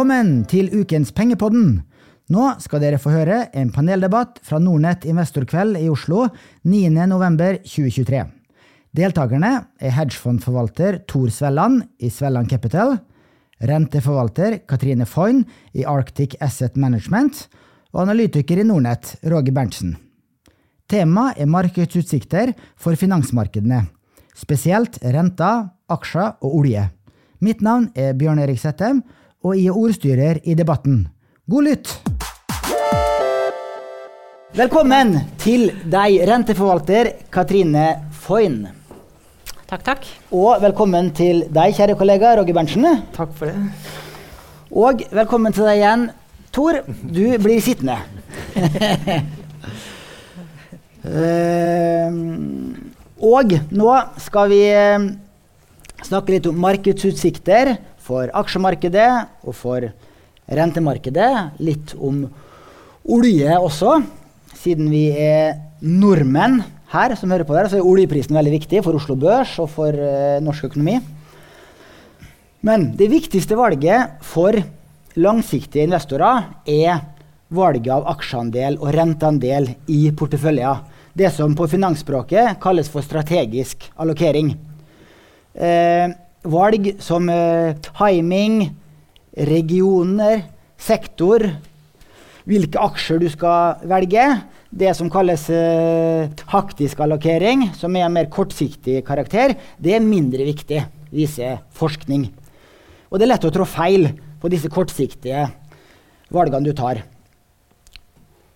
Velkommen til ukens Pengepodden. Nå skal dere få høre en paneldebatt fra Nordnett investorkveld i Oslo 9.11.2023. Deltakerne er hedgefondforvalter Tor Svelland i Svelland Capital, renteforvalter Katrine Foyn i Arctic Asset Management og analytiker i Nordnett Roger Berntsen. Temaet er markedsutsikter for finansmarkedene, spesielt renter, aksjer og olje. Mitt navn er Bjørn Erik Settem, og jeg er ordstyrer i debatten. God lytt! Velkommen til deg, renteforvalter Katrine Foyn. Takk, takk. Og velkommen til deg, kjære kollega Roger Berntsen. Takk for det. Og velkommen til deg igjen, Tor. Du blir sittende. uh, og nå skal vi eh, snakke litt om markedsutsikter for aksjemarkedet og for rentemarkedet. Litt om olje også, siden vi er nordmenn her som hører på der, så er oljeprisen veldig viktig for Oslo Børs og for uh, norsk økonomi. Men det viktigste valget for langsiktige investorer er valget av aksjeandel og renteandel i porteføljer. Det som på finansspråket kalles for strategisk allokering. Eh, valg som eh, timing, regioner, sektor, hvilke aksjer du skal velge. Det som kalles eh, haktisk allokering, som er en mer kortsiktig karakter, det er mindre viktig, viser forskning. Og det er lett å trå feil på disse kortsiktige valgene du tar.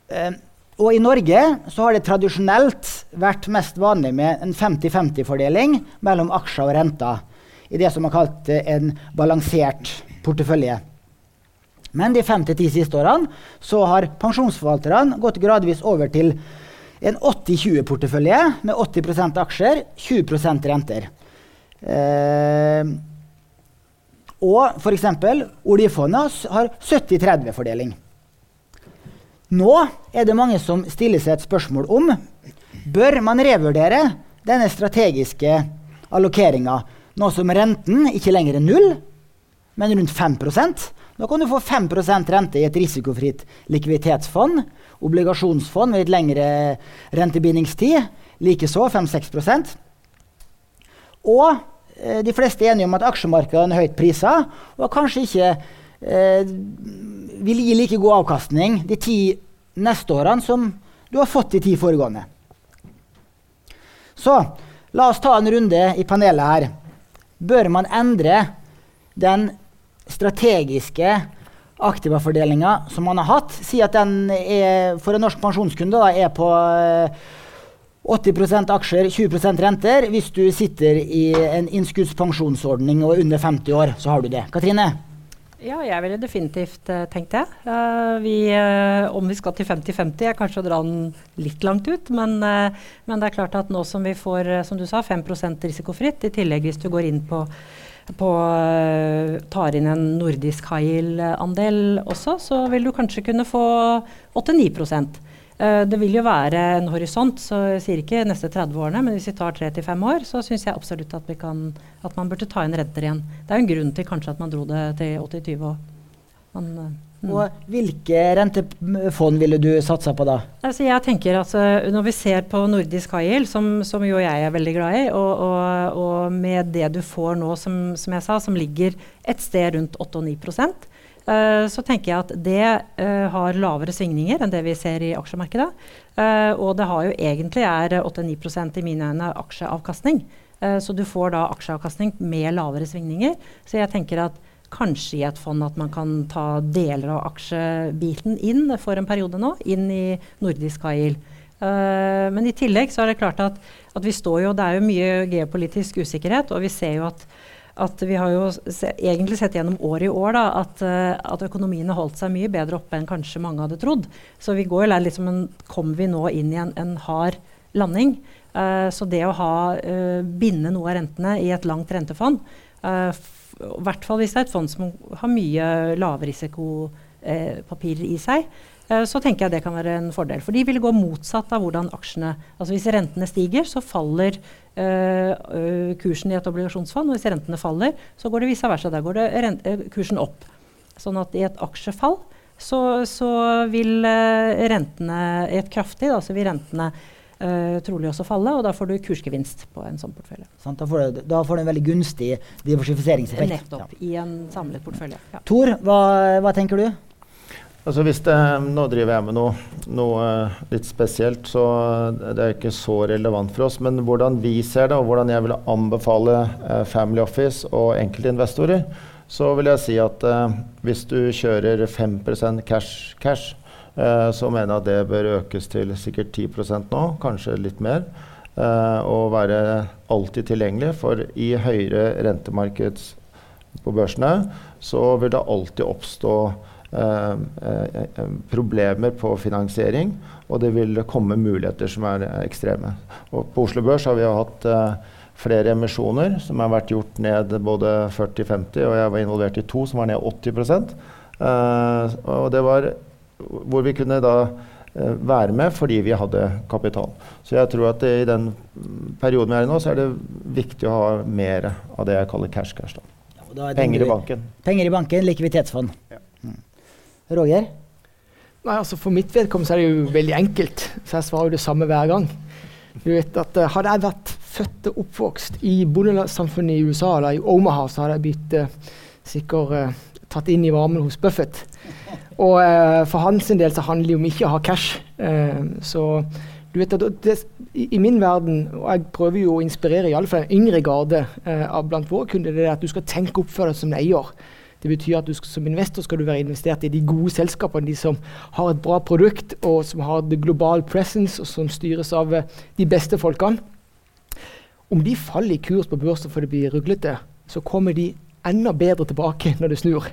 Eh, og I Norge så har det tradisjonelt vært mest vanlig med en 50-50-fordeling mellom aksjer og renter i det som er kalt eh, en balansert portefølje. Men de fem til ti siste årene så har pensjonsforvalterne gått gradvis over til en 80-20-portefølje med 80% aksjer, 20% renter. Eh, og f.eks. oljefondet har 70-30-fordeling. Nå er det mange som stiller seg et spørsmål om bør man revurdere denne strategiske allokeringa nå som renten ikke lenger er null, men rundt 5% Da kan du få 5% rente i et risikofritt likviditetsfond, obligasjonsfond med litt lengre rentebindingstid, likeså 5-6% Og eh, de fleste er enige om at aksjemarkedet er høyt prisa, og kanskje ikke eh, vil gi like god avkastning de ti neste årene som du har fått de ti foregående. Så la oss ta en runde i panelet her. Bør man endre den strategiske aktivafordelinga som man har hatt? Si at den er, for en norsk pensjonskunde da, er på 80 eh, aksjer, 20% renter. Hvis du sitter i en innskuddspensjonsordning og er under 50 år, så har du det. Katrine? Ja, jeg ville definitivt uh, tenkt det. Uh, vi, uh, om vi skal til 50-50, er kanskje å dra den litt langt ut. Men, men, det er klart at nå som vi får som du sa, 5 risikofritt, i tillegg hvis du går inn på, på tar inn en nordisk high yield-andel også, så vil du kanskje kunne få 8-9 Uh, det vil jo være en horisont, så jeg sier ikke neste 30 årene, men hvis vi tar 3-5 år, så syns jeg absolutt at, kan, at, man burde ta inn renter igjen. Det er jo en grunn til kanskje at man dro det til 80-20 år. Man, uh, mm. Og hvilke rentefond ville du satsa på da? Altså jeg tenker at uh, Når vi ser på nordisk high som, som, jo jeg er veldig glad i, og, og, og med det du får nå, som, som, jeg sa, som ligger et sted rundt 8 9 Uh, så tenker jeg at det uh, har lavere svingninger enn det vi ser i aksjemarkedet. Uh, og det har jo egentlig er 8-9 i mine øyne aksjeavkastning. så du får da aksjeavkastning med lavere svingninger. Så jeg tenker at kanskje i et fond at man kan ta deler av aksjebiten inn for en periode nå, inn i nordisk AIL. Uh, men i tillegg så er det klart at, at vi står jo, det er jo mye geopolitisk usikkerhet, og vi ser jo at at vi har jo se, egentlig sett gjennom år i år da, at, uh, at, økonomien har holdt seg mye bedre oppe enn kanskje mange hadde trodd. Så vi går litt som en, kommer vi nå inn i en, en hard landing. Uh, så det å ha, uh, binde noe av rentene i et langt rentefond, i hvert fall hvis det er et fond som har mye lavrisikopapirer i seg, så tenker jeg det kan være en fordel. For de vil gå motsatt av hvordan aksjene Altså hvis rentene stiger, så faller uh, kursen i et obligasjonsfond. Og hvis rentene faller, så går det vice versa. Der går det kursen opp. Sånn at i et aksjefall så, så vil rentene i et kraftig da, så vil rentene uh, trolig også falle, og da får du kursgevinst på en sånn portefølje. Sånn, da, får du, da, får du, en veldig gunstig diversifiseringseffekt. Nettopp. Ja. I en samlet portefølje. Ja. Tor, hva, hva, tenker du? Altså hvis det, nå driver jeg med noe, noe, litt spesielt, så det er ikke så relevant for oss. Men hvordan vi ser det, og hvordan jeg ville anbefale eh, Family Office og enkeltinvestorer, så vil jeg si at eh, hvis du kjører 5 cash, cash eh, så mener jeg at det bør økes til sikkert 10% nå, kanskje litt mer. Eh, og være alltid tilgjengelig, for i høyere rentemarked på børsene så vil det alltid oppstå Eh, eh, eh, problemer på finansiering, og det vil komme muligheter som er ekstreme. Og på Oslo Børs har vi hatt flere emisjoner som har vært gjort ned både 40-50, og jeg var involvert i to som var ned 80 uh, Og det var hvor vi kunne da uh, være med fordi vi hadde kapital. Så jeg tror at det, i den perioden vi er i nå, så er det viktig å ha mer av det jeg kaller cash-cash. Ja, penger i banken. Penger i banken, likviditetsfond. Ja. Roger? Nei, altså For mitt vedkommende er det jo veldig enkelt, så jeg svarer jo det samme hver gang. Du vet at uh, Hadde jeg vært født og oppvokst i bondesamfunnet i USA, eller i Omaha, så hadde jeg blitt uh, sikkert uh, tatt inn i varmen hos Buffett. Og for hans del så handler det om ikke å ha cash. så du vet at det, i, i, min verden, og jeg prøver jo å inspirere i alle fall en yngre garde blant våre kunder, det er at du skal tenke opp for deg som eier. Det betyr at du skal, som investor skal du være investert i de gode selskapene, de som har et bra produkt, og som har the global presence, og som styres av uh, de beste folkene. Om de faller i kurs på børsen for det blir ruglete, så kommer de enda bedre tilbake når det snur.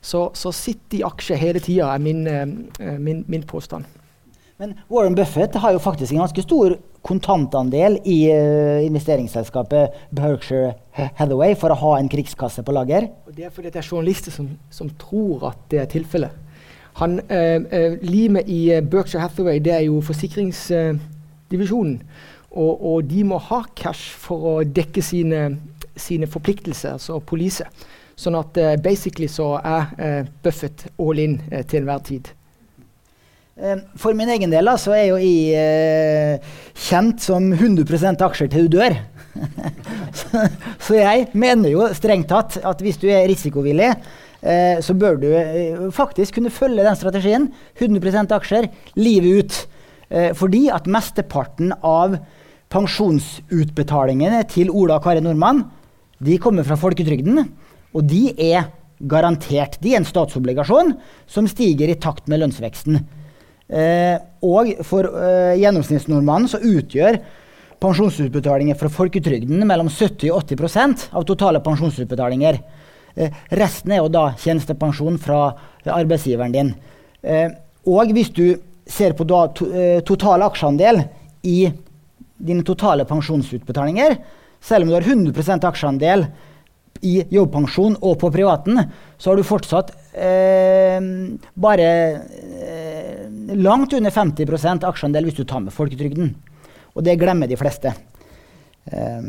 Så, så sitt i aksjer hele tida, er min, uh, min, min påstand. Men Warren Buffett har jo faktisk en ganske stor kontantandel i uh, investeringsselskapet Berkshire Hathaway for å ha en krigskasse på lager. Og det er fordi det er journalister som, som tror at det er tilfellet. Han, uh, uh, limet i Berkshire Hathaway det er jo forsikringsdivisjonen. Og, og, de må ha cash for å dekke sine, sine forpliktelser, altså police. Sånn at basically så er Buffett all in til enhver tid. Eh, for min egen del så er jo jeg eh, kjent som 100 aksjer til du dør. så, jeg mener jo strengt tatt at hvis du er risikovillig, eh, så bør du faktisk kunne følge den strategien. 100 aksjer livet ut. Fordi at mesteparten av pensjonsutbetalingene til Ola og Kari Nordmann de kommer fra folketrygden, og de er garantert. De er en statsobligasjon som stiger i takt med lønnsveksten. Eh, og for eh, gjennomsnittsnordmannen så utgjør pensjonsutbetalinger fra folketrygden mellom 70 og 80% av totale pensjonsutbetalinger. Eh, resten er jo da tjenestepensjon fra arbeidsgiveren din. Eh, og hvis du ser på da, to, eh, total aksjeandel i dine totale pensjonsutbetalinger, selv om du har 100% aksjeandel i jobbpensjon og på privaten, så har du fortsatt eh, bare eh, langt under 50% aksjeandel hvis du tar med folketrygden. Og det glemmer de fleste. Eh,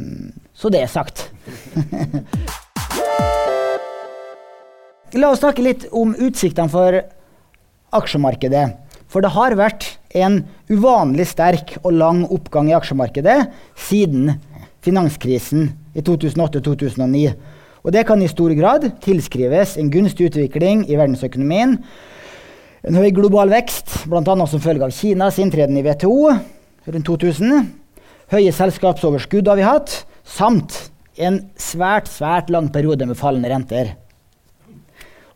så det er sagt. La oss snakke litt om utsiktene for aksjemarkedet. For det har vært en uvanlig sterk og lang oppgang i aksjemarkedet siden finanskrisen i 2008-2009. Og det kan i stor grad tilskrives en gunstig utvikling i verdensøkonomien, en høy global vekst, bl.a. som følge av Kinas inntreden i WTO rundt 2000, høye selskapsoverskudd har vi hatt, samt en svært, svært lang periode med fallende renter.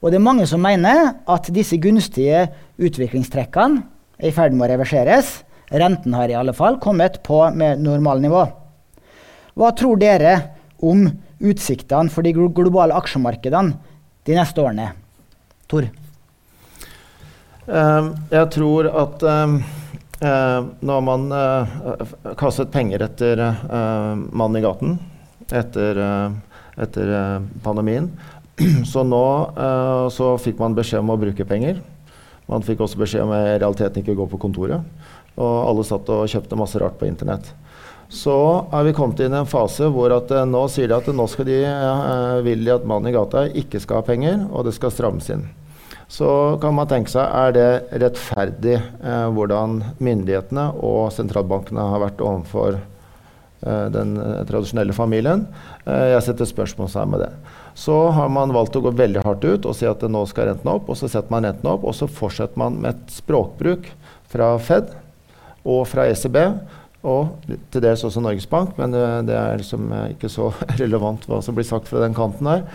Og det er mange som mener at disse gunstige utviklingstrekkene er i ferd med å reverseres. Renten har i alle fall kommet på med normalnivå. Hva tror dere om utsiktene for de globale aksjemarkedene de neste årene? Tor? Uh, jeg tror at uh, uh, når man kastet penger etter mannen i gaten etter, etter pandemien, så nå så fikk man beskjed om å bruke penger. Man fikk også beskjed om i realiteten ikke å gå på kontoret. Og alle satt og kjøpte masse rart på internett så er vi kommet inn i en fase hvor at, nå sier de at nå skal de, uh, vil de at mannen i gata ikke skal ha penger, og det skal strammes inn. så kan man tenke seg er det rettferdig eh, hvordan myndighetene og sentralbankene har vært overfor eh, den eh, tradisjonelle familien. Eh, jeg setter spørsmålstegn med det. Så har man valgt å gå veldig hardt ut og si at nå skal renten opp. og Så setter man renten opp, og så fortsetter man med et språkbruk fra Fed og fra ECB og til dels også Norges Bank, men det, det er liksom ikke så relevant hva som blir sagt fra den kanten her.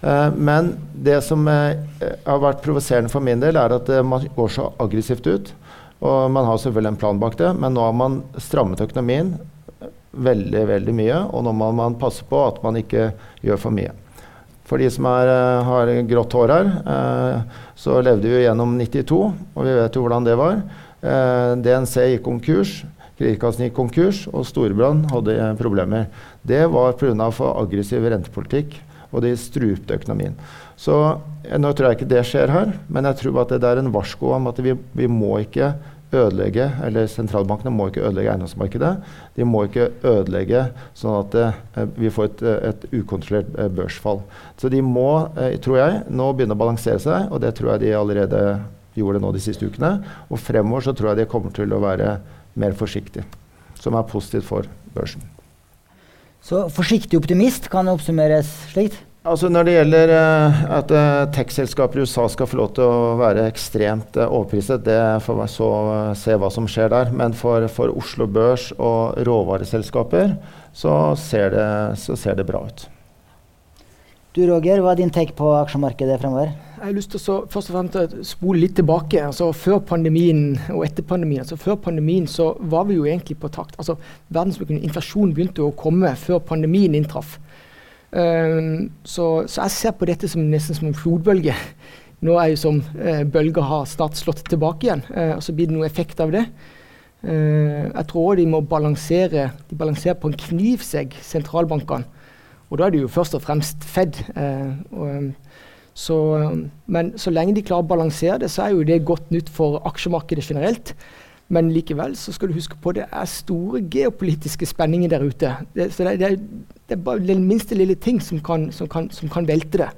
Eh, men det som eh, har vært provoserende for min del, er at eh, man går så aggressivt ut. Og man har selvfølgelig en plan bak det, men nå har man strammet økonomien veldig veldig mye. Og nå må man passe på at man ikke gjør for mye. For de som er, har grått hår her, så levde vi gjennom 92, og vi vet jo hvordan det var. DNC gikk konkurs. Kreditkassen gikk konkurs, og Storebrand hadde problemer. Det var pga. for aggressiv rentepolitikk og de strupte økonomien. Så Nå tror jeg ikke det skjer her, men jeg tror at det er en varsko om at vi, vi må ikke ødelegge, eller sentralbankene må ikke ødelegge eiendomsmarkedet. De må ikke ødelegge sånn at eh, vi får et, et ukontrollert eh, børsfall. Så de må, eh, tror jeg, nå begynne å balansere seg, og det tror jeg de allerede gjorde nå de siste ukene. Og fremover så tror jeg de kommer til å være mer forsiktig. som er positivt for børsen. Så forsiktig optimist kan oppsummeres slik? Altså Når det gjelder uh, at uh, tech-selskaper i USA skal få lov til å være ekstremt uh, overpriset, det får vi så se hva som skjer der. Men for, for Oslo Børs og råvareselskaper så ser, det, så ser det bra ut. Du Roger, hva er din take på aksjemarkedet fremover? Jeg har lyst til å først og fremst spole litt tilbake. altså Før pandemien og etter pandemien. altså Før pandemien så var vi jo egentlig på takt. altså Inflasjonen begynte å komme før pandemien inntraff. Um, så, så, jeg ser på dette som nesten som en flodbølge. Nå er jo som uh, bølger har snart slått tilbake igjen, uh, og så blir det noe effekt av det. Uh, jeg tror de må balansere de balanserer på en knivsegg, sentralbankene. Og da er det jo først og fremst Fed. og så, men så lenge de klarer å balansere det, så er jo det godt nytt for aksjemarkedet generelt. Men likevel så skal du huske på det er store geopolitiske spenninger der ute. Det, så det, det, det, er bare den minste lille ting som kan, som kan, som kan velte det.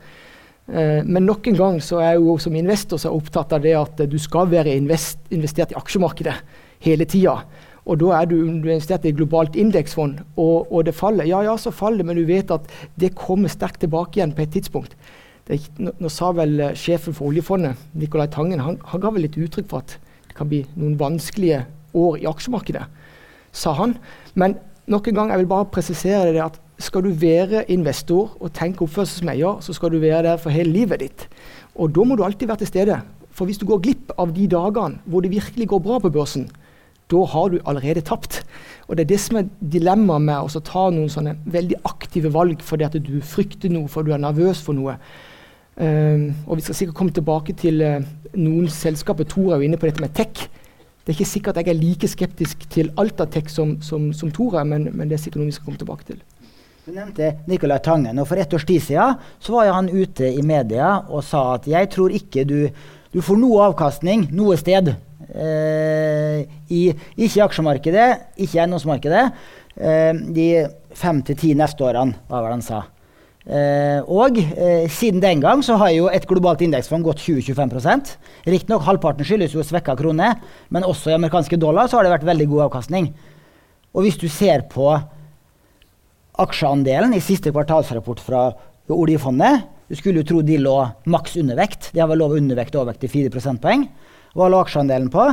Eh, men nok en gang så er jeg jo som investor så opptatt av det at du skal være invest, investert i aksjemarkedet hele tida. Og da er du, investert i et globalt indeksfond, og, og, det faller. Ja, ja, så faller det, men du vet at det kommer sterkt tilbake igjen på et tidspunkt det, nå, sa vel uh, sjefen for oljefondet, Nicolai Tangen, han, han, ga vel litt uttrykk for at det kan bli noen vanskelige år i aksjemarkedet, sa han. Men nok en gang, jeg vil bare presisere det at skal du være investor og tenke oppførsel som eier, så skal du være der for hele livet ditt. Og da må du alltid være til stede. For hvis du går glipp av de dagene hvor det virkelig går bra på børsen, da har du allerede tapt. Og Det er det som er dilemmaet med å ta noen sånne veldig aktive valg fordi at du frykter noe, fordi du er nervøs for noe. Um, og Vi skal sikkert komme tilbake til uh, noen selskaper. Tor er jo inne på dette med tech. Det er ikke sikkert jeg er like skeptisk til alt av tech som, som, som Tor er, men, men, det er sikkert noe vi skal komme tilbake til. Du nevnte Nicolai Tangen. og For ett års tid siden så var han ute i media og sa at jeg tror ikke du, du får noe avkastning noe sted. Eh, i, ikke aksjemarkedet, ikke eiendomsmarkedet. Eh, de fem til ti neste årene, var vel han sa. Eh, og eh, siden den gang så har jo et globalt indeksfond gått 20-25% Riktignok halvparten skyldes jo svekka krone, men også i amerikanske dollar så har det vært veldig god avkastning. Og hvis du ser på aksjeandelen i siste kvartalsrapport fra oljefondet Du skulle jo tro de lå maks undervekt. De har vel lov undervekt og overvekt i 4 prosentpoeng. Hva lå aksjeandelen på?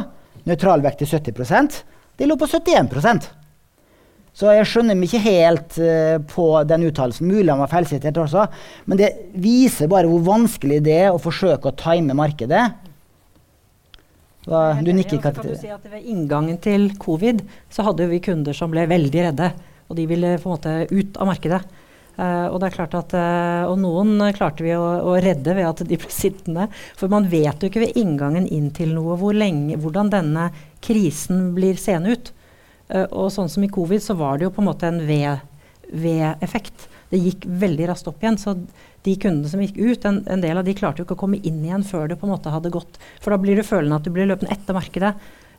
Nøytralvekt til 70% De lå på 71% så jeg skjønner meg ikke helt uh, på den uttalelsen. Mulig han var feilsitert også, men det viser bare hvor vanskelig det er å forsøke å time markedet. Hva, du nikker ikke til si at Ved inngangen til covid så hadde vi kunder som ble veldig redde. Og de ville på en måte ut av markedet. Uh, og det er klart at, uh, og noen klarte vi å, å, redde ved at de ble sittende. For man vet jo ikke ved inngangen inn til noe hvor lenge, hvordan denne krisen blir seende ut. Uh, og sånn som i covid, så var det jo på en måte en V-effekt. Det gikk veldig raskt opp igjen. Så de kundene som gikk ut, en, en, del av de klarte jo ikke å komme inn igjen før det på en måte hadde gått. For da blir du følende at du blir løpende etter markedet.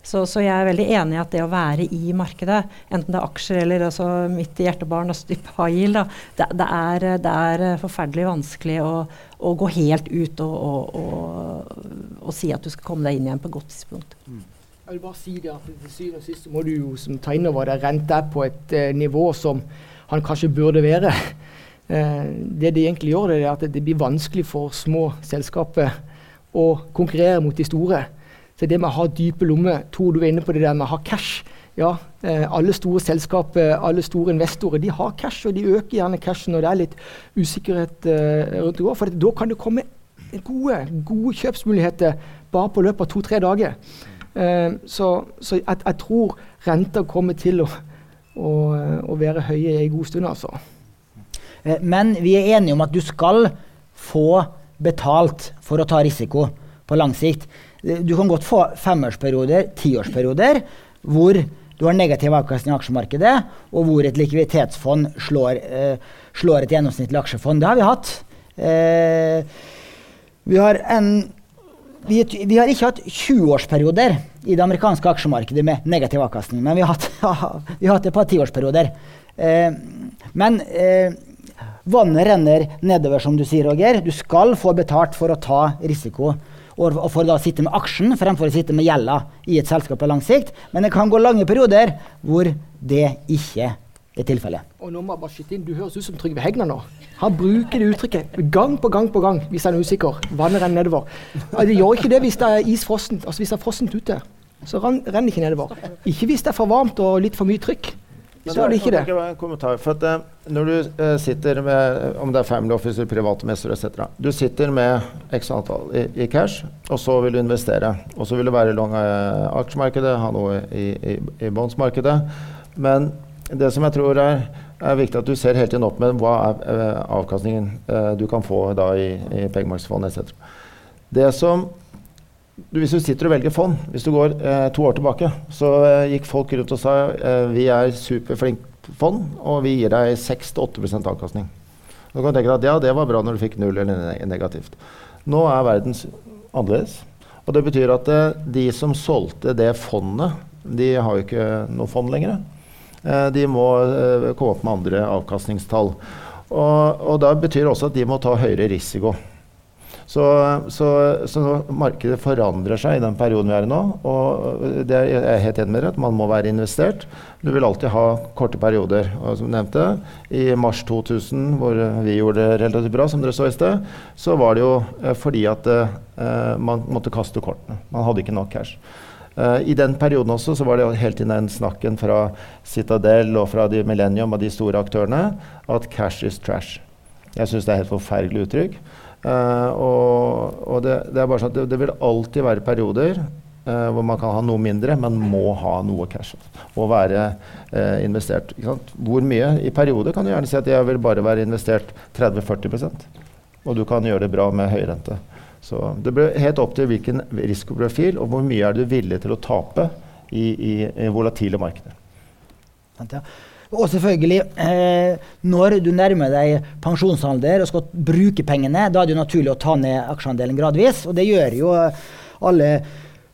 Så, så, jeg er veldig enig i at det å være i markedet, enten det er aksjer eller altså mitt hjertebarn, altså type high yield, det, det, er, det, er, forferdelig vanskelig å, å gå helt ut og, og, og, og, si at du skal komme deg inn igjen på et godt tidspunkt. Mm. Jeg vil bare si det at Til syvende og sist må du jo som ta inn over deg renta på et eh, nivå som han kanskje burde være. Eh, det de egentlig gjør, det er at det blir vanskelig for små selskaper å konkurrere mot de store. Så det med å ha dype lommer Tor, du er inne på det der med å ha cash. Ja, eh, Alle store selskaper, alle store investorer de har cash, og de øker gjerne cashen når det er litt usikkerhet eh, rundt det. For da kan det komme gode, gode kjøpsmuligheter bare på løpet av to-tre dager. Eh, så, så jeg, jeg, tror renta kommer til å, å, å være høye en god stund, altså. Eh, men vi er enige om at du skal få betalt for å ta risiko på lang sikt. Du kan godt få femårsperioder, tiårsperioder, hvor du har negativ avkastning i aksjemarkedet, og hvor et likviditetsfond slår, eh, slår et gjennomsnittlig aksjefond. Det har vi hatt. Eh, vi, har en, vi, vi, har ikke hatt 20-årsperioder i det amerikanske aksjemarkedet med negativ avkastning, men vi har hatt, vi har hatt et par tiårsperioder. Eh, men eh, vannet renner nedover, som du sier, Roger. Du skal få betalt for å ta risiko og for da sitte med aksjen fremfor å sitte med gjelda i et selskap på lang sikt. Men det kan gå lange perioder hvor det ikke er tilfellet. Og nå må jeg bare skyte inn, Du høres ut som Trygve Hegna nå. Han bruker det uttrykket gang på gang på gang hvis han er usikker. Vannet renner nedover. Det gjør ikke det hvis det er isfrossent, altså hvis det er frossent ute. Så renner ikke nedover. Ikke hvis det er for varmt og litt for mye trykk. Så er det ikke det. En kommentar, for at, uh, når du uh, sitter med om det er family officer, private mestere etc. Du sitter med x antall i, i, cash, og så vil du investere. Og så vil du være lang uh, aksjemarkedet, ha noe i, i, i bondsmarkedet. Men det som jeg tror er, er viktig at du ser helt inn opp med hva er avkastningen du kan få da i, i pengemarkedsfond etc. Det som hvis du sitter og velger fond, hvis du går eh, to år tilbake, så eh, gikk folk rundt og sa eh, vi er superflinke fond, og vi gir deg 6-8% avkastning. Du kan tenke deg at ja, det var bra når du fikk null eller negativt. Nå er verden annerledes. Og det betyr at eh, de som solgte det fondet, de har jo ikke noe fond lenger. Eh, de må eh, komme opp med andre avkastningstall. Og, og da betyr det også at de må ta høyere risiko. Så, så, så, markedet forandrer seg i den perioden vi er i nå. Og det er jeg helt enig med dere, at man må være investert. Du vil alltid ha korte perioder. Og som nevnte, I mars 2000, hvor vi gjorde det relativt bra, som dere så i sted, så var det jo eh, fordi at eh, man måtte kaste kortene. Man hadde ikke nok cash. Uh, I den perioden også så var det hele tiden den snakken fra Citadel og fra de Millennium og de store aktørene at cash is trash. Jeg syns det er et helt forferdelig uttrykk. Uh, og, og det, det, er bare sånn at det, det vil alltid være perioder uh, hvor man kan ha noe mindre, men må ha noe cash. Og være uh, investert. Hvor mye? I perioder kan du gjerne si at jeg vil bare være investert 30-40% Og du kan gjøre det bra med høy rente. Så det blir helt opp til hvilken risikoprofil og hvor mye er du villig til å tape i, i, i volatile markeder. Ja. Og selvfølgelig, eh, når du nærmer deg pensjonsalder og skal bruke pengene, da er det jo naturlig å ta ned aksjeandelen gradvis. Og det gjør jo alle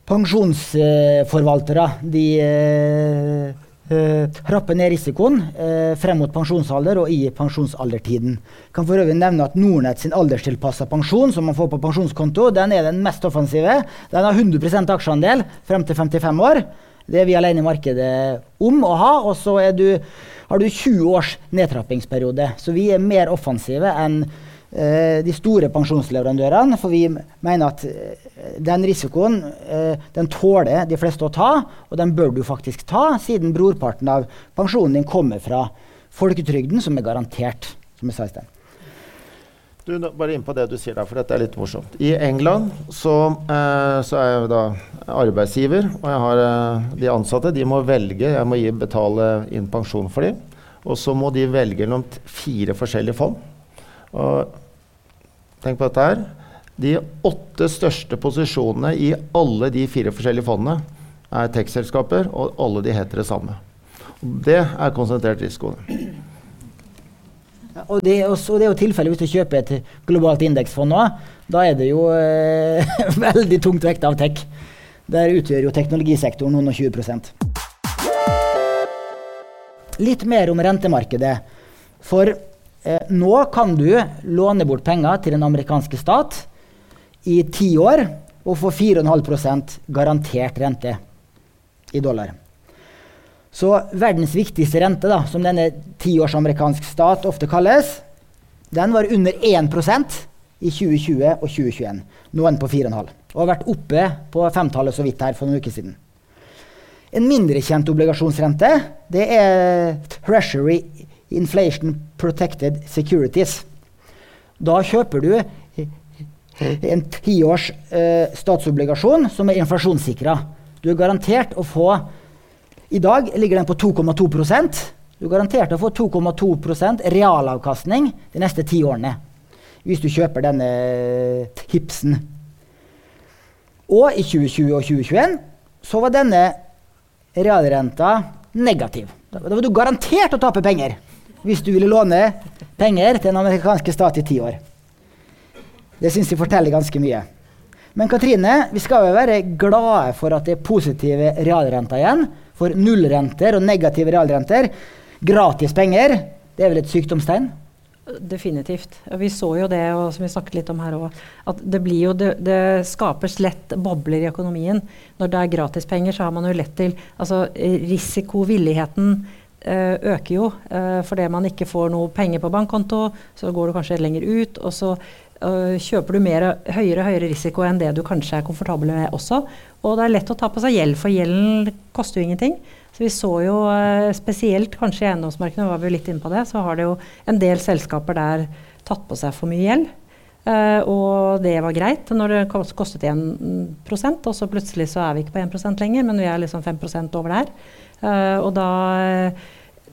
pensjonsforvaltere. De eh, eh, rapper ned risikoen eh, frem mot pensjonsalder og i pensjonsaldertiden. Kan for øvrig nevne at Nordnett sin alderstilpassa pensjon som man får på pensjonskonto, den er den mest offensive. Den har 100% aksjeandel frem til 55 år. Det er vi alene i markedet om å ha. Og så har du 20 års nedtrappingsperiode. Så vi er mer offensive enn eh, de store pensjonsleverandørene. For vi mener at eh, den risikoen eh, den tåler de fleste å ta, og den bør du faktisk ta, siden brorparten av pensjonen din kommer fra folketrygden, som er garantert, som jeg sa i sted. Du, bare inn på det du sier der, for dette er litt morsomt. I England så, eh, så er jeg da arbeidsgiver, og jeg har eh, de ansatte. De må velge, jeg må gi, betale inn pensjon for dem. Og så må de velge mellom fire forskjellige fond. Og tenk på dette her. De åtte største posisjonene i alle de fire forskjellige fondene er tech-selskaper, og alle de heter det samme. Det er konsentrert risiko. Og det, også, det er jo tilfellet hvis du kjøper et globalt indeksfond nå. Da er det jo eh, veldig tungt vekt av tech. Der utgjør jo teknologisektoren noen og 20% Litt mer om rentemarkedet. For eh, nå kan du låne bort penger til den amerikanske stat i ti år og få 4,5% garantert rente i dollar. Så verdens viktigste rente, da, som denne tiårsamerikansk stat ofte kalles, den var under 1% i 2020 og 2021. Nå er den på 4,5 og har vært oppe på femtallet så vidt her for noen uker siden. En mindre kjent obligasjonsrente det er Treasury Inflation Protected Securities. Da kjøper du en tiårs eh, statsobligasjon som er inflasjonssikra. Du er garantert å få I dag ligger den på 2,2% Du er garantert å få 2,2% realavkastning de neste ti årene. Hvis du kjøper denne hipsen. Og i 2020 og 2021 så var denne realrenta negativ. Da var du garantert å tape penger hvis du ville låne penger til den amerikanske stat i ti år. Det syns jeg forteller ganske mye. Men Katrine, vi skal jo være glade for at det er positive realrenter igjen. For nullrenter og negative realrenter, gratis penger, det er vel et sykdomstegn? Definitivt. Vi så jo det, og som vi snakket litt om her òg, at det, jo, det, det skapes lett bobler i økonomien. Når det er gratispenger, så har man jo lett til Altså risikovilligheten øh, øker jo. Øh, fordi man ikke får noe penger på bankkonto, så går du kanskje lenger ut. Og så øh, kjøper du mer, høyere høyere risiko enn det du kanskje er komfortabel med også. Og det er lett å ta på seg gjeld, for gjelden koster jo ingenting. Så vi så jo eh, spesielt kanskje i eiendomsmarkedet, var vi litt inne på det, så har det jo en del selskaper der tatt på seg for mye gjeld. Uh, og det var greit når det kostet 1% og så plutselig så er vi ikke på 1% lenger, men vi er liksom 5% over der. Uh, og da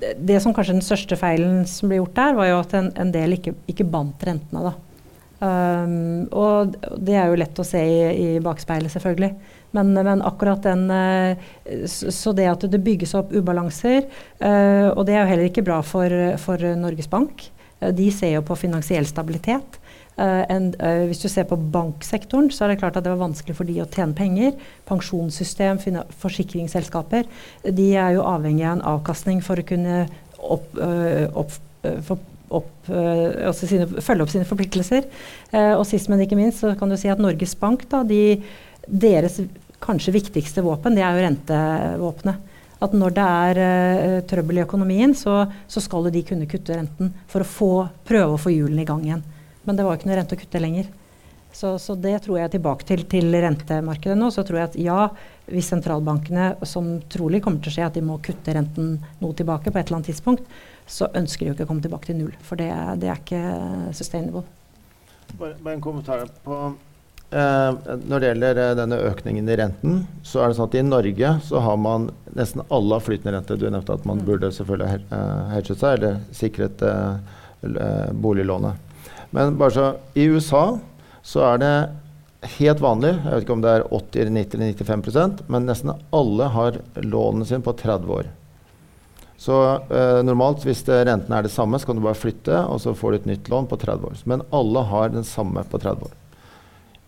Det som kanskje den største feilen som ble gjort der, var jo at en, en del ikke, ikke bandt rentene, da. Um, og det er jo lett å se i, i bakspeilet, selvfølgelig. Men, men, akkurat den eh, Så det at det bygges opp ubalanser, uh, og det er jo heller ikke bra for, for Norges Bank. Eh, de ser jo på finansiell stabilitet. Uh, en, uh, hvis du ser på banksektoren, så er det klart at det var vanskelig for de å tjene penger. Pensjonssystem, forsikringsselskaper. De er jo avhengig av en avkastning for å kunne opp, uh, opp, for, opp, altså sine, følge opp sine forpliktelser. og sist, men ikke minst, så kan du si at Norges Bank da, de, deres kanskje viktigste våpen, det er jo rentevåpenet. At når det er uh, trøbbel i økonomien, så, så, skal de kunne kutte renten for å få, prøve å få hjulene i gang igjen. Men det var ikke noe rente å kutte lenger. Så, så, det tror jeg tilbake til, til rentemarkedet nå. Så tror jeg at ja, hvis sentralbankene, som trolig kommer til å skje, at de må kutte renten noe tilbake på et eller annet tidspunkt, så ønsker de jo ikke å komme tilbake til null. For det, det er ikke sustainable. Bare, bare en kommentar på Eh, når det gjelder eh, denne økningen i renten, så er det sånn at i Norge så har man nesten alle har flytende rente. Du nevnte at man mm. burde selvfølgelig uh, hedget seg eller sikret eh, boliglånet. Men bare så I USA så er det helt vanlig, jeg vet ikke om det er 80, 90 eller 95% men nesten alle har lånene sine på 30 år. Så eh, normalt hvis rentene er det samme, så kan du bare flytte, og så får du et nytt lån på 30 år. Men alle har den samme på 30 år.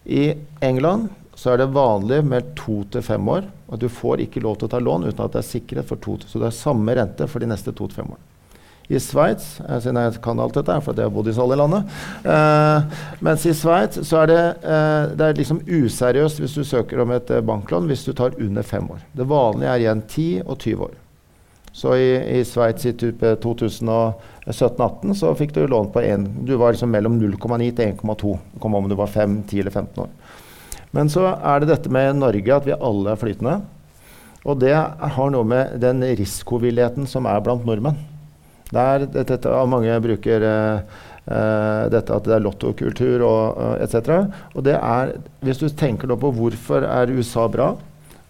I England så er det vanlig med to til fem år. Og du får ikke lov til å ta lån uten at det er sikkerhet for to til Så det er samme rente for de neste to til fem årene. I Sveits eh, siden jeg kan alt dette, for jeg har bodd i alle landet eh, Mens i Sveits så er det, eh, det er liksom useriøst hvis du søker om et eh, banklån hvis du tar under fem år. Det vanlige er igjen 10 og 20 år. Så i, i Sveits i 2017-18 så fikk du lån på 1 Du var liksom mellom 0,9 til 1,2. Kom om du var 5, 10 eller 15 år. Men så er det dette med Norge, at vi alle er flytende. Og det har noe med den risikovilligheten som er blant nordmenn. Der dette, mange bruker uh, dette at det er lottokultur og uh, etc. Og det er, hvis du tenker på hvorfor er USA bra,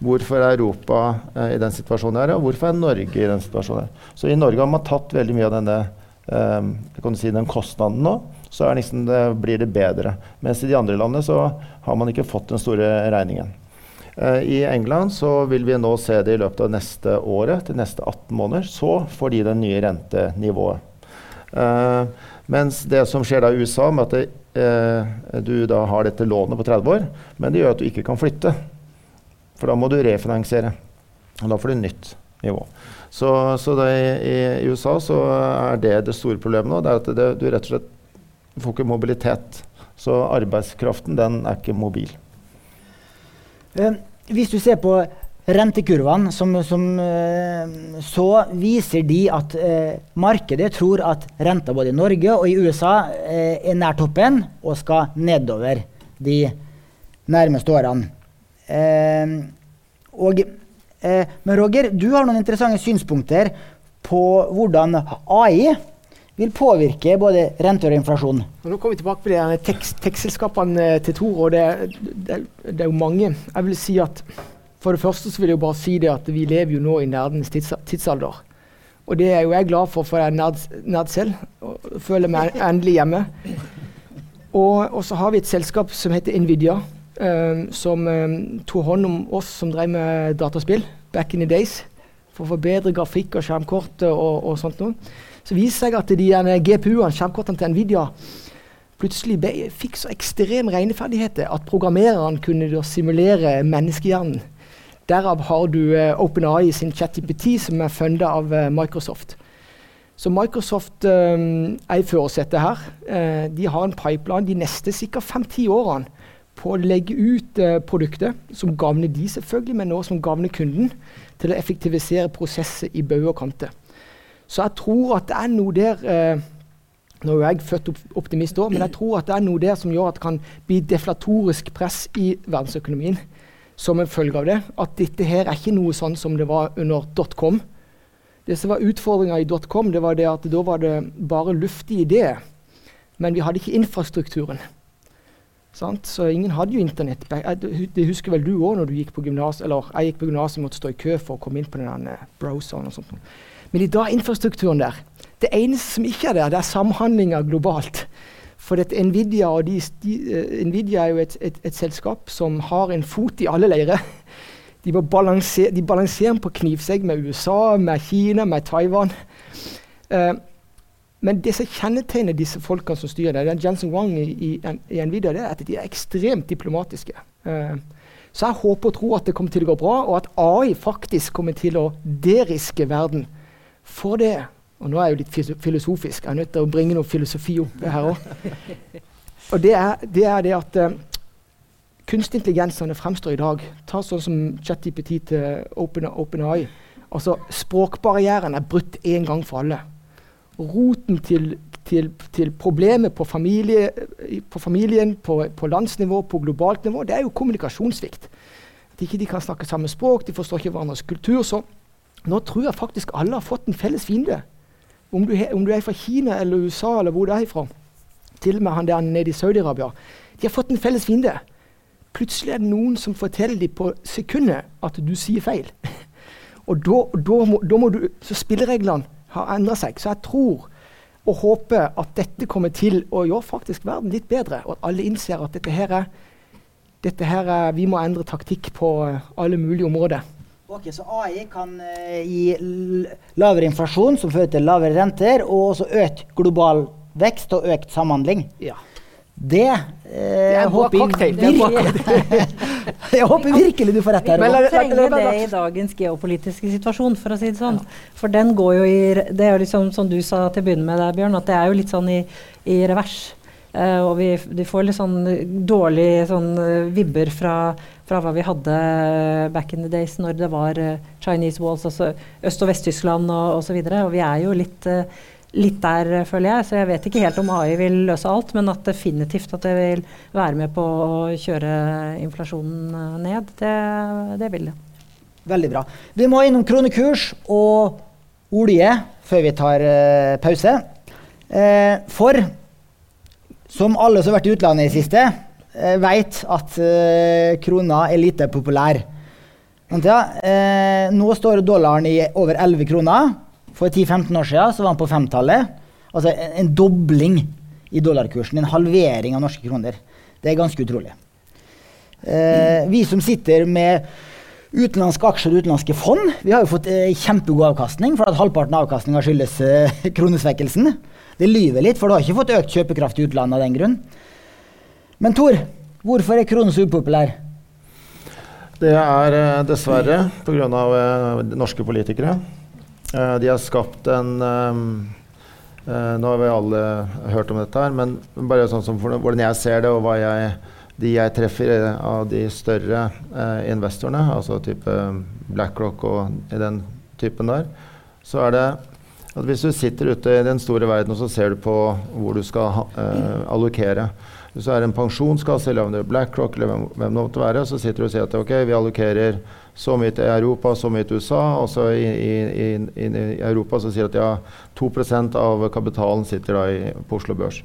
Hvorfor er Europa eh, i den situasjonen her, og hvorfor er Norge i den situasjonen her? Så I Norge har man tatt veldig mye av denne eh, si, den kostnaden nå. Så liksom det, blir det bedre. Mens i de andre landene så har man ikke fått den store regningen. Eh, I England så vil vi nå se det i løpet av neste året, til neste 18 måneder. Så får de det nye rentenivået. Eh, mens det som skjer da i USA, med at det, eh, du da har dette lånet på 30 år, men det gjør at du ikke kan flytte. For da må du refinansiere. Og da får du nytt nivå. Så, så det, i, i, USA så er det det store problemet nå. Det er at det, du rett og slett får ikke mobilitet. Så arbeidskraften, den er ikke mobil. Eh, hvis du ser på rentekurvene, som, som, eh, så viser de at eh, markedet tror at renta både i Norge og i USA eh, er nær toppen og skal nedover de nærmeste årene. Eh, og, eh, men Roger, du har noen interessante synspunkter på hvordan AI vil påvirke både renter og inflasjon. Nå kommer vi tilbake på de tekstselskapene til Tor. og det, det, det er jo mange. Jeg vil si at for det første så vil jeg jo bare si det at vi lever jo nå i nerdens tids tidsalder. Og det er jo jeg glad for, for jeg er nerd, nerd selv. og Føler meg endelig hjemme. Og, og, så har vi et selskap som heter Nvidia, som um, tok hånd om oss som drev med dataspill back in the days. For å få bedre grafikk og skjermkort og, og sånt noe. Så viser seg at de GPU-ene, skjermkortene til Nvidia, plutselig be, fikk så ekstrem regneferdigheter at programmererne kunne simulere menneskehjernen Derav har du uh, OpenAI sin ChatGPT, som er funda av uh, Microsoft. Så Microsoft uh, er i førersetet her. Uh, de har en pipeline de neste sikkert fem-ti årene på å legge ut eh, produkter som gagner de selvfølgelig, men også som gagner kunden, til å effektivisere prosesser i bauger og kanter. Så jeg tror at det er noe der Nå er jeg født optimist òg, men jeg tror at det er noe der som gjør at det kan bli deflatorisk press i verdensøkonomien som en følge av det, at dette her er ikke noe sånn som det var under dotcom. Det som var utfordringa i dotcom, det var det at da var det bare luftige ideer. Men vi hadde ikke infrastrukturen. Sant? Så ingen hadde jo internett. Det husker vel du òg når du gikk på gymnas. Eller jeg gikk på gymnaset og måtte stå i kø for å komme inn på den browseren. og sånt. Men i dag infrastrukturen der. Det eneste som ikke er der, det er samhandlinga globalt. For Nvidia, de, de, uh, Nvidia, er jo et, et, et, selskap som har en fot i alle leirer. De, balanser, de balanserer på knivsegg med USA, med Kina, med Taiwan. Uh, men det som kjennetegner disse folkene som styrer det, Jensen Wang i, i, i, Nvidia, det er at de er ekstremt diplomatiske. Uh, så jeg håper og tror at det kommer til å gå bra, og at AI faktisk kommer til å deriske verden. For det og nå er jeg jo litt filosofisk. Jeg er nødt til å bringe noe filosofi opp her òg. Og det er, det er det, at uh, kunstig intelligensene fremstår i dag Ta sånn som ChatGPT til OpenAI. Open altså, språkbarrieren er brutt én gang for alle. Roten til, til, til problemet på, familie, på familien, på, på, landsnivå, på globalt nivå, det er jo kommunikasjonssvikt. At ikke de kan snakke samme språk, de forstår ikke hverandres kultur. Så nå tror jeg faktisk alle har fått en felles fiende. Om du, om du, er fra Kina eller USA eller hvor du er fra, til og med han der nede i Saudi-Arabia, de har fått en felles fiende. Plutselig er det noen som forteller dem på sekundet at du sier feil. og da, da, må, da må du, Så spillereglene har endra seg. Så jeg tror og håper at dette kommer til å gjøre faktisk verden litt bedre, og at alle innser at dette her er, dette her er Vi må endre taktikk på alle mulige områder. Ok, Så AI kan uh, gi lavere inflasjon, som fører til lavere renter, og også økt global vekst og økt samhandling. Ja. Det, eh, det er håper cocktail. jeg, jeg håper virkelig du får rett her. Vi trenger det i dagens geopolitiske situasjon, for å si det sånn. For den går jo i Det er jo liksom som du sa til å begynne med der, Bjørn, at det er jo litt sånn i, i revers. Uh, og vi, de får litt sånn dårlige sånn, vibber fra fra hva vi hadde back in the days når det var uh, Chinese walls, altså Øst- og Vest-Tyskland og osv. Og, og vi er jo litt, uh, litt der, føler jeg. Så jeg vet ikke helt om AI vil løse alt, men at definitivt at det vil være med på å kjøre inflasjonen uh, ned, det, det, vil det. Veldig bra. Vi må innom kronekurs og olje før vi tar pause. for som alle som har vært i utlandet i siste, uh, vet at uh, krona er lite populær. Ja, eh, nå står dollaren i over 11 kroner. For 10-15 år siden så var han på femtallet. Altså en, en, dobling i dollarkursen. En halvering av norske kroner. Det er ganske utrolig. Eh, vi som sitter med utenlandske aksjer og utenlandske fond, vi har jo fått eh, kjempegod avkastning, for at halvparten av avkastninga skyldes eh, kronesvekkelsen. Det lyver litt, for du har ikke fått økt kjøpekraft i utlandet av den grunn. Men Tor, hvorfor er kronen så upopulær? Det er eh, dessverre pga. Uh, norske politikere. Uh, de har skapt en um, uh, Nå har vi alle hørt om dette, her, men bare sånn som for, hvordan jeg ser det, og hva jeg, de jeg treffer av de større investorene, altså type BlackRock og i den typen der, så er det at hvis du sitter ute i den store verden og så ser du på hvor du skal allokere. Hvis du er en pensjonskasse eller om det er BlackRock eller hvem, hvem det måtte være, så sitter du og sier at ok, vi allokerer så mye til Europa, så mye til USA. Og så i, i, i, i Europa så sier at ja, 2% av kapitalen sitter da i, på Oslo Børs.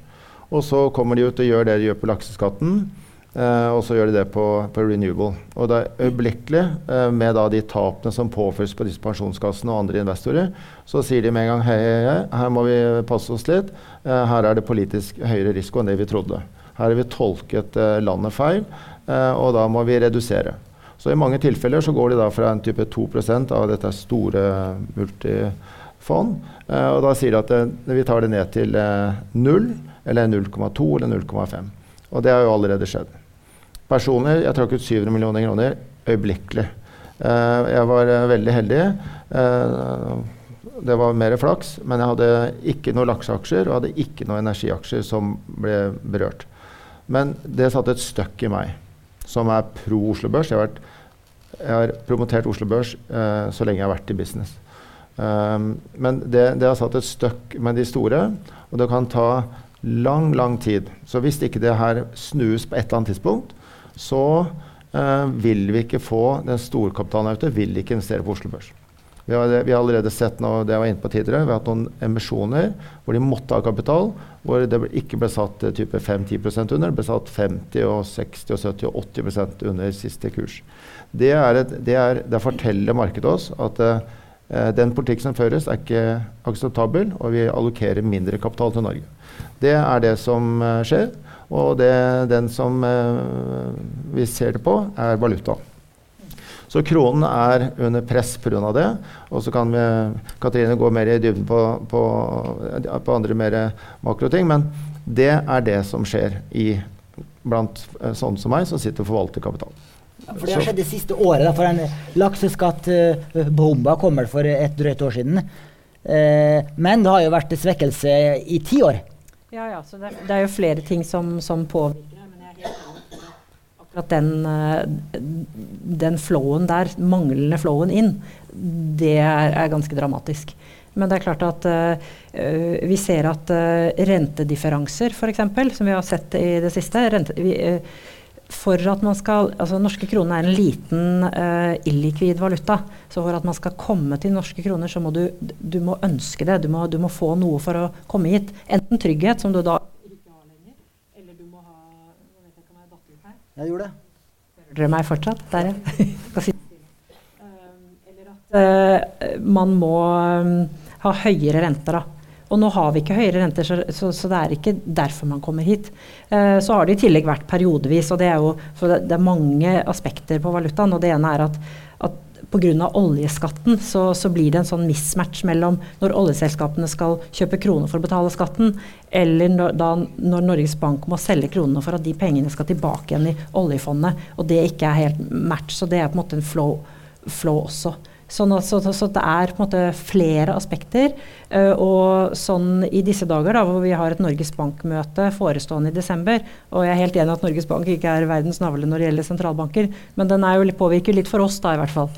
Og så kommer de ut og gjør det de gjør på lakseskatten. Eh, og så gjør de det på, på renewable. Og det er øyeblikkelig, eh, med da de tapene som påføres på disse pensjonskassene og andre investorer, så sier de med en gang hei, hei, hei, her må vi passe oss litt. Eh, her er det politisk høyere risiko enn det vi trodde. Her har vi tolket eh, landet feil, eh, og da må vi redusere. Så i mange tilfeller så går de da fra en type 2% av dette store multifond, eh, og da sier de at vi tar det ned til null, eller 0,2 eller 0,5. Og det har jo allerede skjedd. Personlig jeg trakk ut 700 millioner kroner øyeblikkelig. jeg var veldig heldig. det var mer flaks, men jeg hadde ikke noen lakseaksjer og hadde ikke noen energiaksjer som ble berørt. Men det satte et støkk i meg, som er pro Oslo Børs. Jeg har, vært, jeg har promotert Oslo Børs uh, så lenge jeg har vært i business. Um, men det, det, har satt et støkk med de store, og det kan ta lang, lang tid. Så hvis ikke det her snus på et eller annet tidspunkt, så uh, vil vi ikke få den storkapitalen ute, vil ikke investere på Oslo Børs. Vi har, vi har, allerede sett noe, det jeg var inne på tidligere, vi har hatt noen emisjoner hvor de måtte ha kapital, hvor det ikke ble satt eh, type 5-10 under, det ble satt 50, og 60, og 70 og 80% under siste kurs. Det, er et, det, er, det forteller markedet oss at uh, den politikk som føres, er ikke akseptabel, og vi allokerer mindre kapital til Norge. Det er det som skjer, og det, den som vi ser det på, er valuta. Så kronen er under press pga. det. Og så kan vi, Katrine gå mer i dybden på, på, på andre mer makroting. Men det er det som skjer i, blant eh, sånne som meg, som sitter og forvalter kapital. For Det har skjedd det siste året. Da, for en lakseskattbomba uh, kommer for et drøyt år siden. Eh, men det har jo vært svekkelse i ti år. Ja, ja, så det, det, er jo flere ting som, som påvirker akkurat den, eh, den flowen der, manglende flowen inn, det er, er ganske dramatisk. Men det er klart at uh, vi ser at uh, rentedifferanser, f.eks., som vi har sett i det siste rente, vi, uh, for at man skal, altså Norske kroner er en liten illikvid valuta. Så for at man skal komme til norske kroner, så må du, du må ønske det. Du må, du må, få noe for å komme hit. Enten trygghet, som du da Jeg gjorde det. Hører dere meg fortsatt? Der, ja. Eller at uh, man må um, ha høyere renter, da. Og nå har vi ikke høyere renter, så, så, så, det er ikke derfor man kommer hit. Uh, så har det i tillegg vært periodevis, og det er jo det, det, er mange aspekter på valutaen. Og det ene er at pga. oljeskatten så, så, blir det en sånn mismatch mellom når oljeselskapene skal kjøpe kroner for å betale skatten, eller når, da, når Norges Bank må selge kronene for at de pengene skal tilbake igjen i oljefondet, og det ikke er helt match. Så det er på en måte en flow, flow også. Sånn at, så, så, det er på en måte flere aspekter. Uh, og sånn i disse dager, da, hvor vi har et Norges Bank-møte forestående i desember, og jeg er helt enig at Norges Bank ikke er verdens navle når det gjelder sentralbanker, men den er jo påvirker litt for oss, da i hvert fall.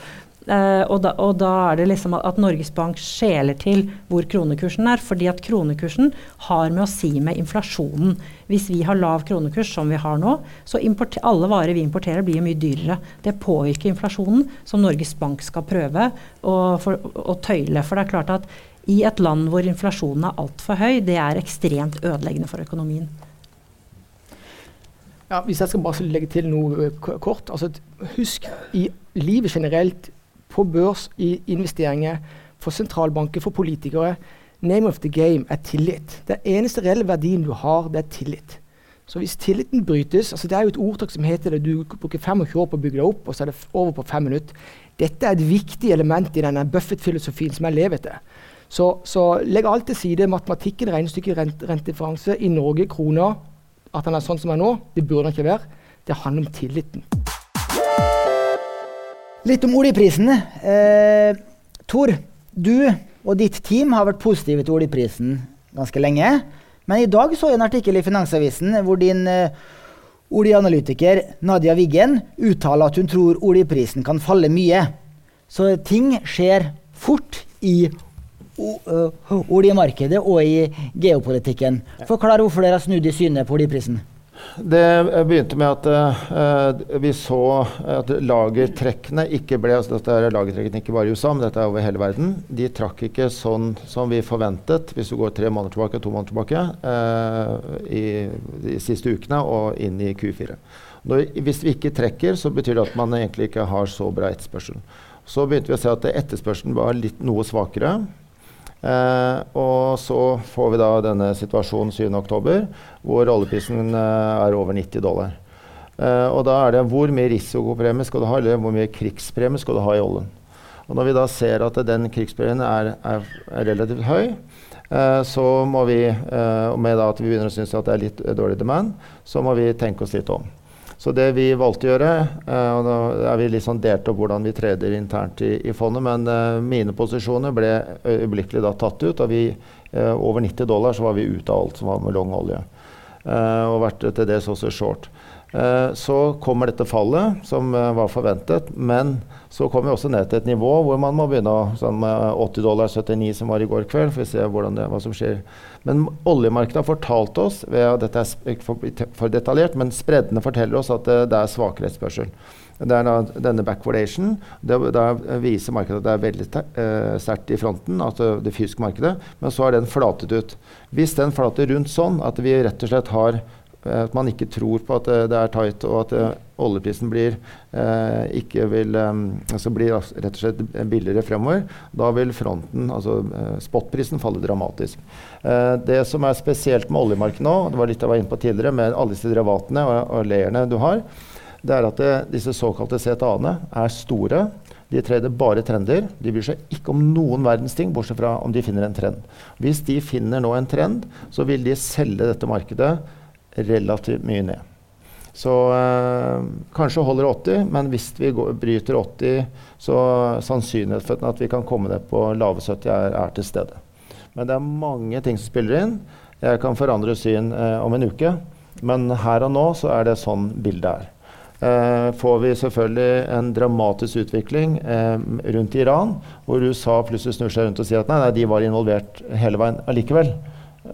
Uh, og, da, og, da, er det liksom at, Norges Bank skjeler til hvor kronekursen er. fordi at kronekursen har med å si med inflasjonen. Hvis vi har lav kronekurs, som vi har nå, så alle varer vi importerer blir mye dyrere. Det påvirker inflasjonen, som Norges Bank skal prøve å, for, å tøyle. For det er klart at i et land hvor inflasjonen er altfor høy, det er ekstremt ødeleggende for økonomien. Ja, hvis jeg skal bare legge til noe eh, kort. altså Husk i livet generelt på børs, i investeringer, for sentralbanker, for politikere. Name of the game er tillit. Den eneste reelle verdien du har, det er tillit. Så hvis tilliten brytes altså Det er jo et ordtak som heter det, du bruker 25 år på å bygge deg opp, og så er det over på fem minutter. Dette er et viktig element i denne Buffett-filosofien som jeg lever etter. Så, så, legg alt til side. Matematikken, regnestykket, rent, rentedifferanse i Norge, kroner At den er sånn som den er nå, det burde han ikke være. Det handler om tilliten. Litt om oljeprisene. Eh, Tor, du og ditt team har vært positive til oljeprisen ganske lenge. Men i dag så jeg en artikkel i Finansavisen hvor din eh, oljeanalytiker Nadia Wiggen uttaler at hun tror oljeprisen kan falle mye. Så ting skjer fort i oljemarkedet og i geopolitikken. Forklar hvorfor dere har snudd i synet på oljeprisen. Det begynte med at uh, vi så at lagertrekkene ikke ble altså dette er lagertrekkene ikke bare i USA, men dette er over hele verden. De trakk ikke sånn som vi forventet hvis du går tre måneder tilbake, to måneder tilbake uh, i de siste ukene og inn i Q4. Når, hvis vi ikke trekker, så betyr det at man egentlig ikke har så bra etterspørsel. Så begynte vi å se at etterspørselen var litt noe svakere. Eh, og så får vi da denne situasjonen 7.10, hvor oljeprisen eh, er over 90 dollar. Eh, og da er det hvor mye risikopremie skal du ha, eller hvor mye krigspremie skal du ha i oljen. Og når vi da ser at den krigspremien er, er, er relativt høy, så må vi, eh, med at vi begynner å synes at det er litt dårlig demand, så må vi tenke oss litt om. Så det vi valgte å gjøre uh, og da er vi litt sånn delt opp hvordan vi treder internt i, i fondet, men uh, mine posisjoner ble øyeblikkelig da tatt ut. Og vi, over 90 dollar så var vi ute av alt som var med long olje. og vært til dels også short. Eh, så kommer dette fallet, som eh, var forventet. Men så kommer vi også ned til et nivå hvor man må begynne å sånn 80 dollar 79 som var i går kveld, for å se det, hva som skjer. Men oljemarkedet har fortalt oss, ved, dette er for, detaljert, men spreddene forteller oss at det, det er svakere etterspørsel. Det er da, denne backwardation. Da viser markedet at det er veldig uh, sterkt i fronten, altså det fysiske markedet. Men så har den flatet ut. Hvis den flater rundt sånn at vi rett og slett har Eh, at man ikke tror på at det er tight, og at uh, oljeprisen blir, eh, vil, altså blir rett og slett billigere fremover. Da vil fronten, altså spotprisen, falle dramatisk. det som er spesielt med oljemarkedet nå, det var litt jeg var inne på tidligere, med alle disse derivatene og, og layerne du har, det er at det, disse såkalte CTA-ene er store. De trader bare trender. De bryr seg ikke om noen verdens ting, bortsett fra om de finner en trend. Hvis de finner nå en trend, så vil de selge dette markedet relativt mye ned. Så øh, kanskje holder 80, men hvis vi går, bryter 80, så sannsynligheten for at vi kan komme ned på lave 70 er, er, til stede. Men det er mange ting som spiller inn. Jeg kan forandre syn øh, om en uke, men her og nå så er det sånn bildet er. Eh, får vi selvfølgelig en dramatisk utvikling eh, rundt Iran, hvor USA plutselig snur seg rundt og sier at nei, nei, de var involvert hele veien allikevel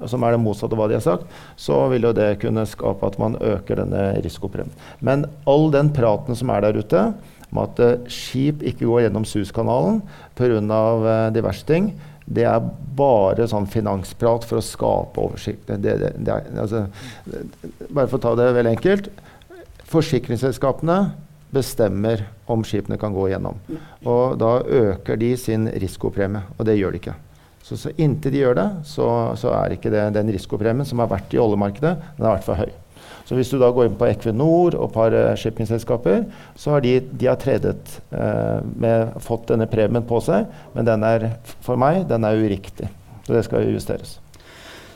som er det motsatte av hva de har sagt, så vil jo det kunne skape at man øker denne risikopremien. Men all den praten som er der ute, om at uh, skip ikke går gjennom Suezkanalen pga. Uh, diverse ting, det er bare sånn finansprat for å skape oversikt. Det, det, det er, altså, bare for å ta det veldig enkelt. Forsikringsselskapene bestemmer om skipene kan gå gjennom. Og da øker de sin risikopremie, og det gjør de ikke. Så, så inntil de gjør det, så, så er ikke det, den risikopremien som har vært i oljemarkedet, den har vært for høy. Så hvis du da går inn på Equinor og et par uh, shippingselskaper, så har de, de har tredet uh, med, fått denne premien på seg, men den er for meg den er uriktig. Så det skal justeres.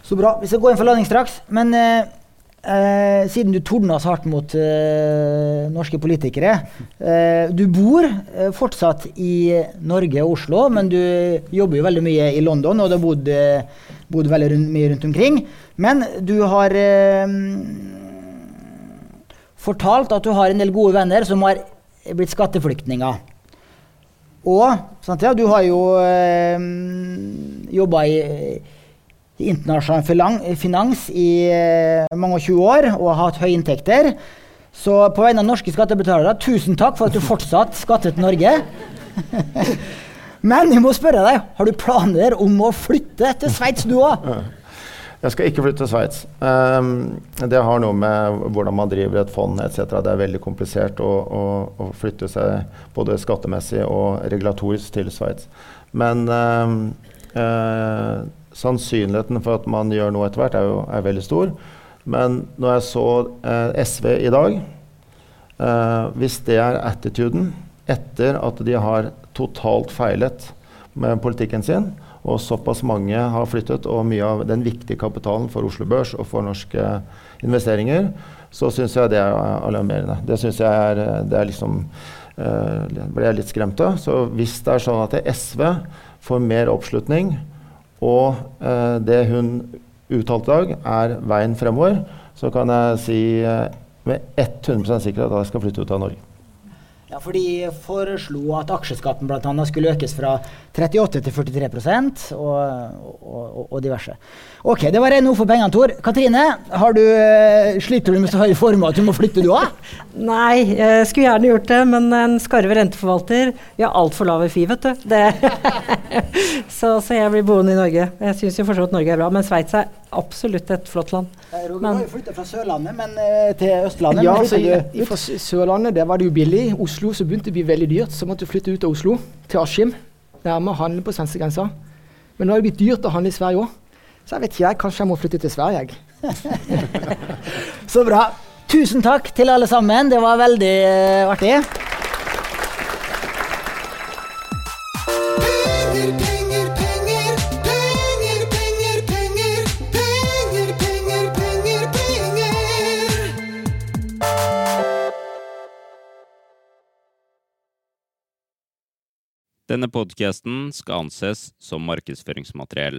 Så bra. Vi skal gå inn for landing straks. Men uh Eh, siden du tordna så hardt mot eh, norske politikere. Eh, du bor eh, fortsatt i Norge og Oslo, men du jobber jo veldig mye i London, og du har bodd, eh, bodd veldig rundt, mye rundt omkring. Men du har eh, fortalt at du har en del gode venner som har blitt skatteflyktninger. Og sant, ja, du har jo eh, jobba i internasjonal finans i eh, mange og 20 år og har hatt høye inntekter. Så på vegne av norske skattebetalere, tusen takk for at du fortsatt skattet Norge. Men jeg må spørre deg, har du planer om å flytte til Sveits, du òg? Jeg skal ikke flytte til Sveits. Um, det har noe med hvordan man driver et fond etc. Det er veldig komplisert å, å, å, flytte seg både skattemessig og regulatorisk til Sveits. Men uh, sannsynligheten for at man gjør noe etter hvert, er jo er veldig stor. Men når jeg så eh, SV i dag eh, Hvis det er attituden etter at de har totalt feilet med politikken sin, og såpass mange har flyttet, og mye av den viktige kapitalen for Oslo Børs og for norske investeringer, så syns jeg det er alarmerende. Det syns jeg er, det er liksom eh, ble jeg litt skremt av. Så hvis det er sånn at SV får mer oppslutning, og eh, det hun uttalte i dag, er veien fremover, så kan jeg si eh, med 100 sikkerhet at jeg skal flytte ut av Norge. Ja, for De foreslo at aksjeskatten blant annet skulle økes fra 38 til 43 og, og, og diverse. Ok, Det var noe for pengene, Tor. Katrine, har du, eh, sliter du med så høy formue at du må flytte, du òg? Nei, jeg skulle gjerne gjort det, men en skarve renteforvalter Vi har altfor lave FI, vet du. så, så, jeg blir boende i Norge. Jeg syns jo vidt Norge er bra, men Sveits er absolutt et flott land. Eh, Roger men, har jo flytta fra Sørlandet men, uh, til Østlandet. Ja, så i, fra Sørlandet der var det jo billig. I Oslo så begynte det å bli veldig dyrt, så måtte du flytte ut av Oslo, til Askim. Nærmere handle på svenskegrensa. Men nå har det blitt dyrt å handle i Sverige òg. Så jeg vet ikke, jeg, kanskje jeg må flytte til Sverige, jeg. så bra. Tusen takk til alle sammen. Det var veldig uh, artig. Denne podkasten skal anses som markedsføringsmateriell,